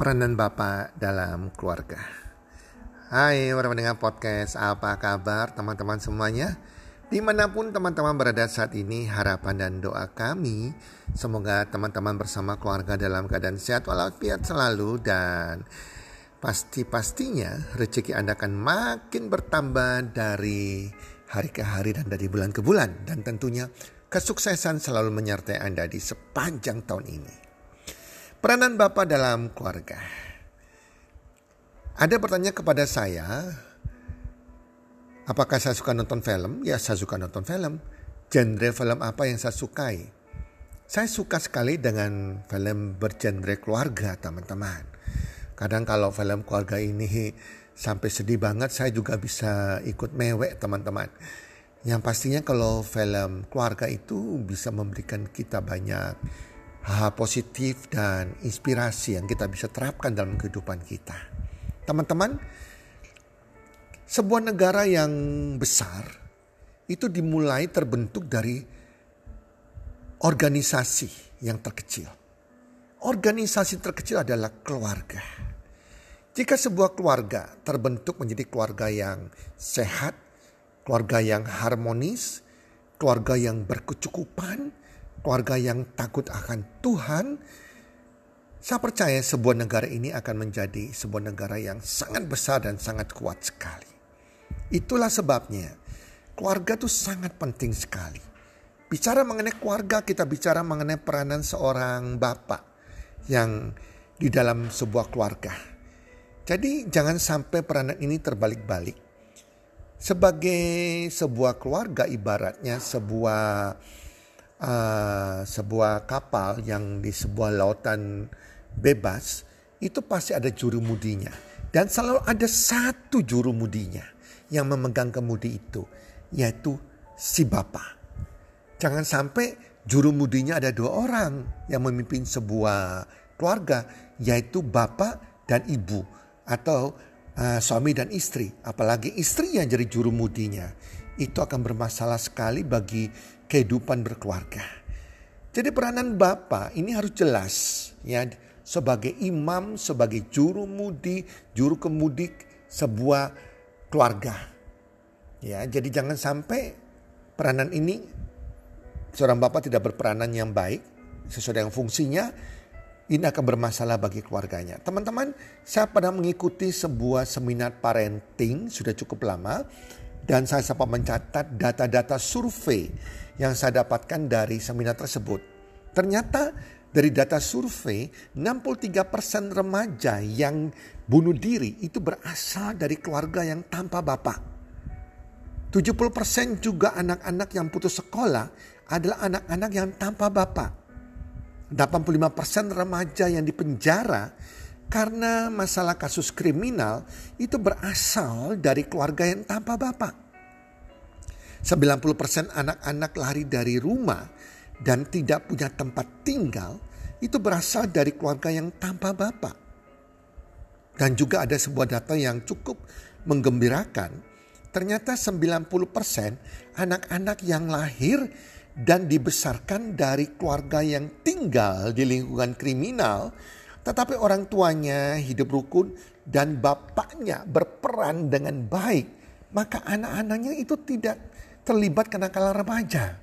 Peranan Bapak dalam keluarga. Hai para pendengar podcast, apa kabar teman-teman semuanya? Di mana pun teman-teman berada saat ini, harapan dan doa kami semoga teman-teman bersama keluarga dalam keadaan sehat walafiat selalu dan pasti-pastinya rezeki Anda akan makin bertambah dari hari ke hari dan dari bulan ke bulan dan tentunya kesuksesan selalu menyertai Anda di sepanjang tahun ini. Peranan Bapak dalam keluarga. Ada bertanya kepada saya, apakah saya suka nonton film? Ya, saya suka nonton film. Genre film apa yang saya sukai? Saya suka sekali dengan film bergenre keluarga, teman-teman. Kadang kalau film keluarga ini sampai sedih banget, saya juga bisa ikut mewek, teman-teman. Yang pastinya kalau film keluarga itu bisa memberikan kita banyak hal positif dan inspirasi yang kita bisa terapkan dalam kehidupan kita. Teman-teman, sebuah negara yang besar itu dimulai terbentuk dari organisasi yang terkecil. Organisasi terkecil adalah keluarga. Jika sebuah keluarga terbentuk menjadi keluarga yang sehat, keluarga yang harmonis, keluarga yang berkecukupan, keluarga yang takut akan Tuhan, saya percaya sebuah negara ini akan menjadi sebuah negara yang sangat besar dan sangat kuat sekali. Itulah sebabnya keluarga itu sangat penting sekali. Bicara mengenai keluarga, kita bicara mengenai peranan seorang bapak yang di dalam sebuah keluarga. Jadi jangan sampai peranan ini terbalik-balik. Sebagai sebuah keluarga ibaratnya sebuah uh, sebuah kapal yang di sebuah lautan bebas itu pasti ada juru mudinya. Dan selalu ada satu juru mudinya yang memegang kemudi itu yaitu si bapak. Jangan sampai juru mudinya ada dua orang yang memimpin sebuah keluarga yaitu bapak dan ibu atau uh, suami dan istri. Apalagi istri yang jadi juru mudinya itu akan bermasalah sekali bagi kehidupan berkeluarga. Jadi peranan Bapak ini harus jelas ya sebagai imam, sebagai juru mudi, juru kemudi sebuah keluarga. Ya, jadi jangan sampai peranan ini seorang bapak tidak berperanan yang baik sesuai dengan fungsinya ini akan bermasalah bagi keluarganya. Teman-teman, saya pernah mengikuti sebuah seminar parenting sudah cukup lama dan saya sempat mencatat data-data survei yang saya dapatkan dari seminar tersebut. Ternyata dari data survei 63% remaja yang bunuh diri itu berasal dari keluarga yang tanpa bapak. 70% juga anak-anak yang putus sekolah adalah anak-anak yang tanpa bapak. 85% remaja yang dipenjara karena masalah kasus kriminal itu berasal dari keluarga yang tanpa bapak. 90% anak-anak lari dari rumah dan tidak punya tempat tinggal itu berasal dari keluarga yang tanpa bapak. Dan juga ada sebuah data yang cukup menggembirakan. Ternyata 90% anak-anak yang lahir dan dibesarkan dari keluarga yang tinggal di lingkungan kriminal tetapi orang tuanya hidup rukun dan bapaknya berperan dengan baik, maka anak-anaknya itu tidak terlibat kenakalan remaja.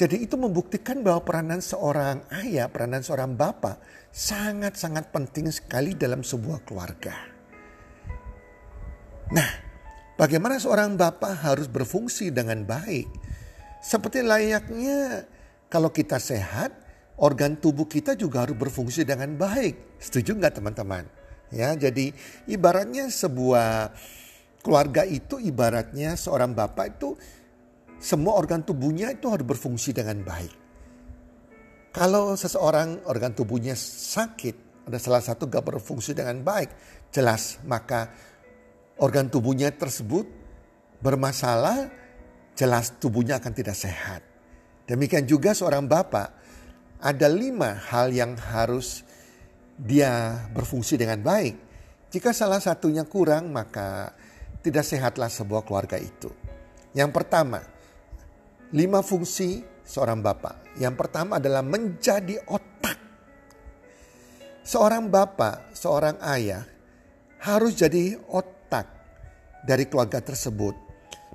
Jadi itu membuktikan bahwa peranan seorang ayah, peranan seorang bapak sangat-sangat penting sekali dalam sebuah keluarga. Nah, bagaimana seorang bapak harus berfungsi dengan baik? Seperti layaknya kalau kita sehat, organ tubuh kita juga harus berfungsi dengan baik. Setuju nggak teman-teman? Ya, jadi ibaratnya sebuah keluarga itu ibaratnya seorang bapak itu semua organ tubuhnya itu harus berfungsi dengan baik. Kalau seseorang organ tubuhnya sakit, ada salah satu gak berfungsi dengan baik, jelas maka organ tubuhnya tersebut bermasalah, jelas tubuhnya akan tidak sehat. Demikian juga seorang bapak ada lima hal yang harus dia berfungsi dengan baik. Jika salah satunya kurang, maka tidak sehatlah sebuah keluarga itu. Yang pertama, lima fungsi seorang bapak. Yang pertama adalah menjadi otak. seorang bapak, seorang ayah harus jadi otak dari keluarga tersebut.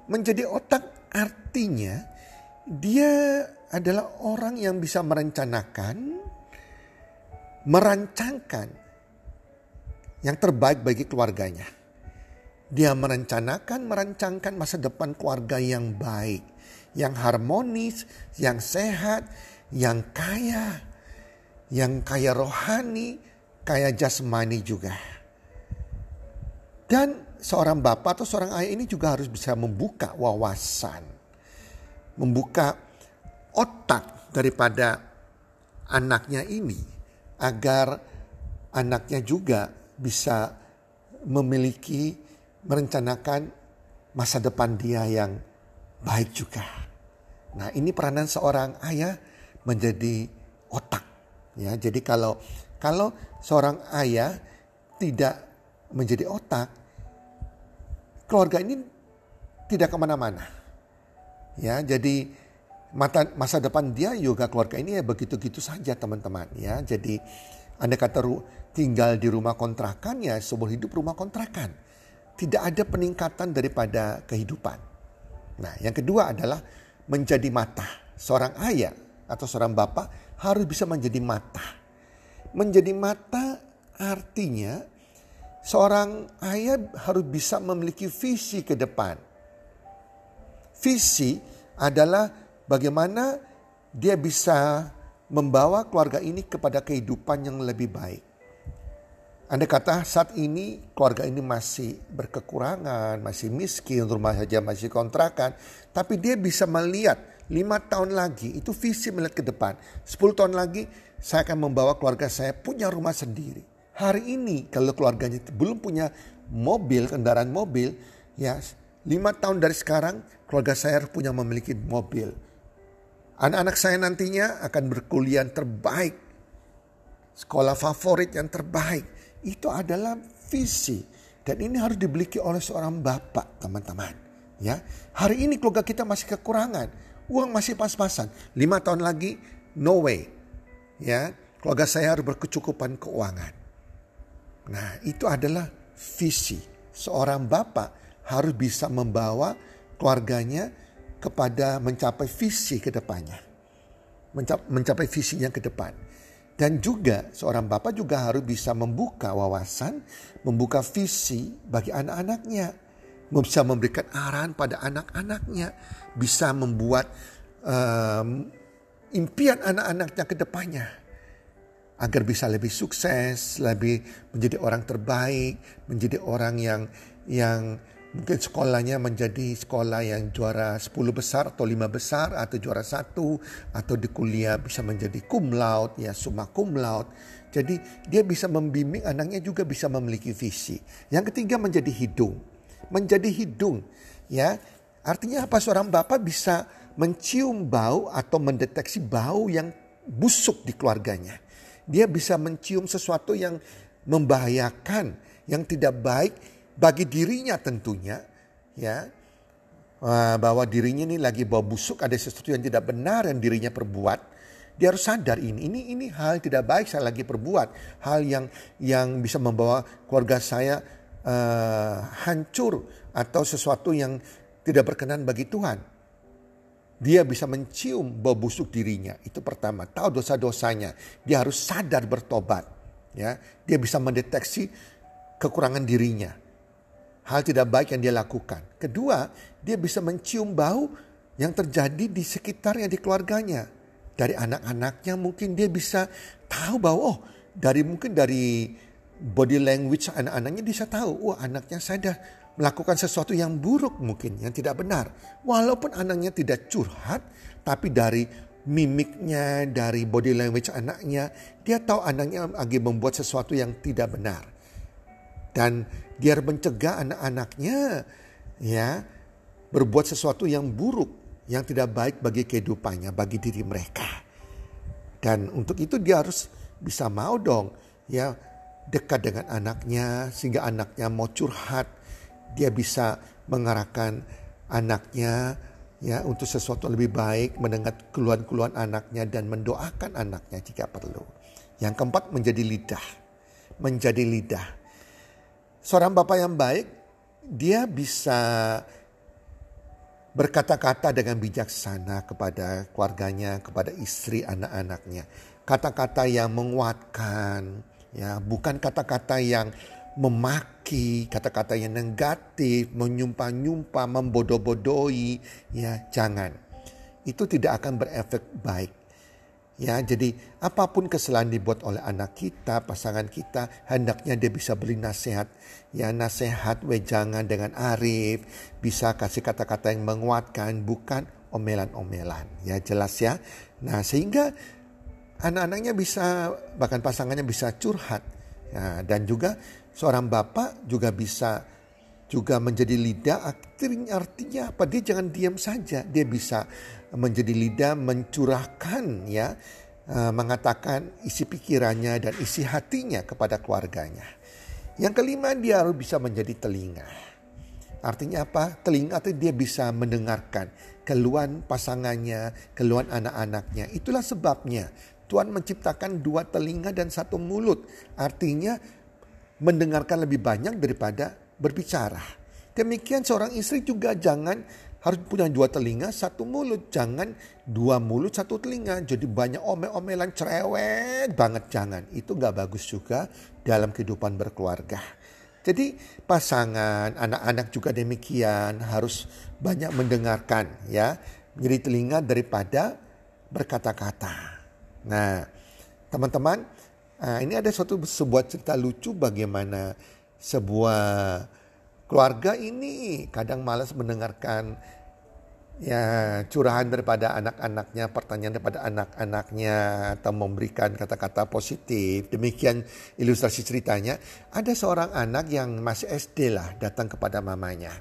Menjadi otak artinya dia adalah orang yang bisa merencanakan, merancangkan yang terbaik bagi keluarganya. Dia merencanakan, merancangkan masa depan keluarga yang baik, yang harmonis, yang sehat, yang kaya, yang kaya rohani, kaya jasmani juga. Dan seorang bapak atau seorang ayah ini juga harus bisa membuka wawasan, membuka otak daripada anaknya ini agar anaknya juga bisa memiliki merencanakan masa depan dia yang baik juga. Nah, ini peranan seorang ayah menjadi otak ya. Jadi kalau kalau seorang ayah tidak menjadi otak, keluarga ini tidak ke mana-mana. Ya, jadi mata, masa depan dia juga keluarga ini ya begitu-gitu saja teman-teman ya. Jadi anda kata tinggal di rumah kontrakan ya sebuah hidup rumah kontrakan. Tidak ada peningkatan daripada kehidupan. Nah yang kedua adalah menjadi mata. Seorang ayah atau seorang bapak harus bisa menjadi mata. Menjadi mata artinya seorang ayah harus bisa memiliki visi ke depan. Visi adalah bagaimana dia bisa membawa keluarga ini kepada kehidupan yang lebih baik. Anda kata saat ini keluarga ini masih berkekurangan, masih miskin, rumah saja masih kontrakan. Tapi dia bisa melihat lima tahun lagi, itu visi melihat ke depan. Sepuluh tahun lagi saya akan membawa keluarga saya punya rumah sendiri. Hari ini kalau keluarganya belum punya mobil, kendaraan mobil, ya lima tahun dari sekarang keluarga saya punya memiliki mobil Anak-anak saya nantinya akan berkuliah terbaik. Sekolah favorit yang terbaik. Itu adalah visi. Dan ini harus dimiliki oleh seorang bapak teman-teman. Ya, Hari ini keluarga kita masih kekurangan. Uang masih pas-pasan. Lima tahun lagi no way. Ya, Keluarga saya harus berkecukupan keuangan. Nah itu adalah visi. Seorang bapak harus bisa membawa keluarganya kepada mencapai visi ke depannya. Mencapai visinya ke depan. Dan juga seorang bapak juga harus bisa membuka wawasan, membuka visi bagi anak-anaknya. Bisa memberikan arahan pada anak-anaknya. Bisa membuat um, impian anak-anaknya ke depannya. Agar bisa lebih sukses, lebih menjadi orang terbaik, menjadi orang yang yang Mungkin sekolahnya menjadi sekolah yang juara 10 besar atau 5 besar atau juara satu atau di kuliah bisa menjadi cum laude ya summa cum laude. Jadi dia bisa membimbing anaknya juga bisa memiliki visi. Yang ketiga menjadi hidung. Menjadi hidung ya. Artinya apa seorang bapak bisa mencium bau atau mendeteksi bau yang busuk di keluarganya. Dia bisa mencium sesuatu yang membahayakan, yang tidak baik bagi dirinya tentunya ya bahwa dirinya ini lagi bawa busuk ada sesuatu yang tidak benar yang dirinya perbuat dia harus sadar ini. Ini ini hal tidak baik saya lagi perbuat. Hal yang yang bisa membawa keluarga saya uh, hancur atau sesuatu yang tidak berkenan bagi Tuhan. Dia bisa mencium bau busuk dirinya. Itu pertama. Tahu dosa-dosanya. Dia harus sadar bertobat ya. Dia bisa mendeteksi kekurangan dirinya hal tidak baik yang dia lakukan. Kedua, dia bisa mencium bau yang terjadi di sekitarnya, di keluarganya. Dari anak-anaknya mungkin dia bisa tahu bahwa oh dari mungkin dari body language anak-anaknya bisa tahu, wah anaknya saya melakukan sesuatu yang buruk mungkin, yang tidak benar. Walaupun anaknya tidak curhat, tapi dari mimiknya, dari body language anaknya, dia tahu anaknya lagi membuat sesuatu yang tidak benar. Dan dia mencegah anak-anaknya ya berbuat sesuatu yang buruk, yang tidak baik bagi kehidupannya, bagi diri mereka. Dan untuk itu dia harus bisa mau dong ya dekat dengan anaknya sehingga anaknya mau curhat, dia bisa mengarahkan anaknya ya untuk sesuatu lebih baik, mendengar keluhan-keluhan anaknya dan mendoakan anaknya jika perlu. Yang keempat menjadi lidah menjadi lidah. Seorang bapak yang baik, dia bisa berkata-kata dengan bijaksana kepada keluarganya, kepada istri, anak-anaknya. Kata-kata yang menguatkan, ya, bukan kata-kata yang memaki, kata-kata yang negatif, menyumpah-nyumpah, membodoh-bodohi, ya, jangan. Itu tidak akan berefek baik Ya, jadi apa pun kesalahan dibuat oleh anak kita, pasangan kita, hendaknya dia bisa beri nasihat. Ya, nasihat wejangan dengan arif, bisa kasih kata-kata yang menguatkan, bukan omelan-omelan. Ya, jelas ya. Nah, sehingga anak-anaknya bisa, bahkan pasangannya bisa curhat. Ya, dan juga seorang bapak juga bisa juga menjadi lidah. Artinya, artinya apa? Dia jangan diam saja. Dia bisa menjadi lidah mencurahkan ya uh, mengatakan isi pikirannya dan isi hatinya kepada keluarganya. Yang kelima dia harus bisa menjadi telinga. Artinya apa? Telinga itu dia bisa mendengarkan keluhan pasangannya keluhan anak-anaknya. Itulah sebabnya Tuhan menciptakan dua telinga dan satu mulut. Artinya mendengarkan lebih banyak daripada berbicara. Demikian seorang istri juga jangan harus punya dua telinga, satu mulut. Jangan dua mulut, satu telinga. Jadi banyak omel-omelan cerewet banget. Jangan. Itu gak bagus juga dalam kehidupan berkeluarga. Jadi pasangan, anak-anak juga demikian harus banyak mendengarkan ya. Menjadi telinga daripada berkata-kata. Nah teman-teman ah, ini ada suatu sebuah cerita lucu bagaimana sebuah keluarga ini kadang malas mendengarkan ya curahan daripada anak-anaknya, pertanyaan daripada anak-anaknya atau memberikan kata-kata positif. Demikian ilustrasi ceritanya. Ada seorang anak yang masih SD lah datang kepada mamanya.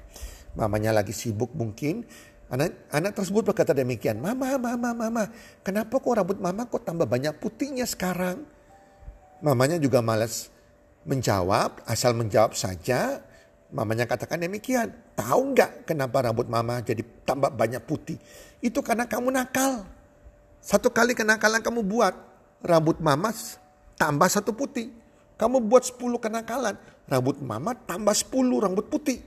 Mamanya lagi sibuk mungkin. Anak, anak tersebut berkata demikian, Mama, Mama, Mama, kenapa kok rambut Mama kok tambah banyak putihnya sekarang? Mamanya juga malas menjawab, asal menjawab saja. Mamanya katakan demikian. Tahu nggak kenapa rambut mama jadi tambah banyak putih? Itu karena kamu nakal. Satu kali kenakalan kamu buat, rambut mama tambah satu putih. Kamu buat sepuluh kenakalan, rambut mama tambah sepuluh rambut putih.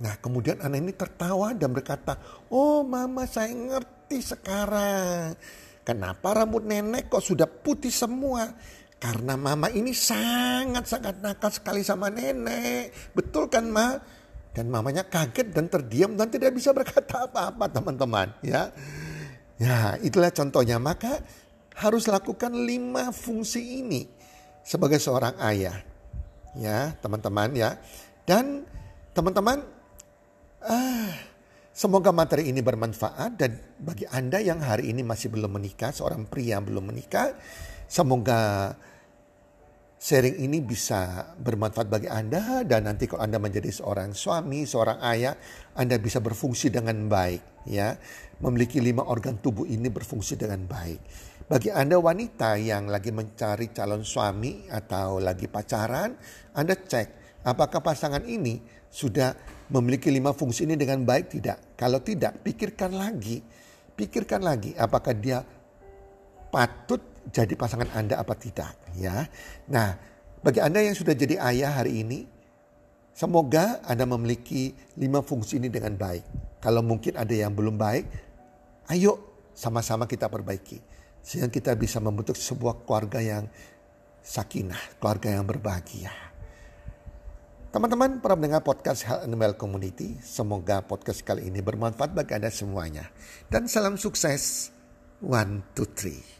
Nah kemudian anak ini tertawa dan berkata, oh mama saya ngerti sekarang. Kenapa rambut nenek kok sudah putih semua? Karena mama ini sangat-sangat nakal sekali sama nenek. Betul kan ma? Dan mamanya kaget dan terdiam dan tidak bisa berkata apa-apa teman-teman. Ya, ya itulah contohnya. Maka harus lakukan lima fungsi ini sebagai seorang ayah. Ya teman-teman ya. Dan teman-teman ah, semoga materi ini bermanfaat dan bagi Anda yang hari ini masih belum menikah, seorang pria yang belum menikah, semoga sharing ini bisa bermanfaat bagi Anda dan nanti kalau Anda menjadi seorang suami, seorang ayah, Anda bisa berfungsi dengan baik ya. Memiliki lima organ tubuh ini berfungsi dengan baik. Bagi Anda wanita yang lagi mencari calon suami atau lagi pacaran, Anda cek apakah pasangan ini sudah memiliki lima fungsi ini dengan baik tidak. Kalau tidak, pikirkan lagi. Pikirkan lagi apakah dia patut jadi pasangan Anda apa tidak ya. Nah, bagi Anda yang sudah jadi ayah hari ini, semoga Anda memiliki lima fungsi ini dengan baik. Kalau mungkin ada yang belum baik, ayo sama-sama kita perbaiki. Sehingga kita bisa membentuk sebuah keluarga yang sakinah, keluarga yang berbahagia. Teman-teman para pendengar podcast Health and Well Community, semoga podcast kali ini bermanfaat bagi Anda semuanya. Dan salam sukses. One, two, three.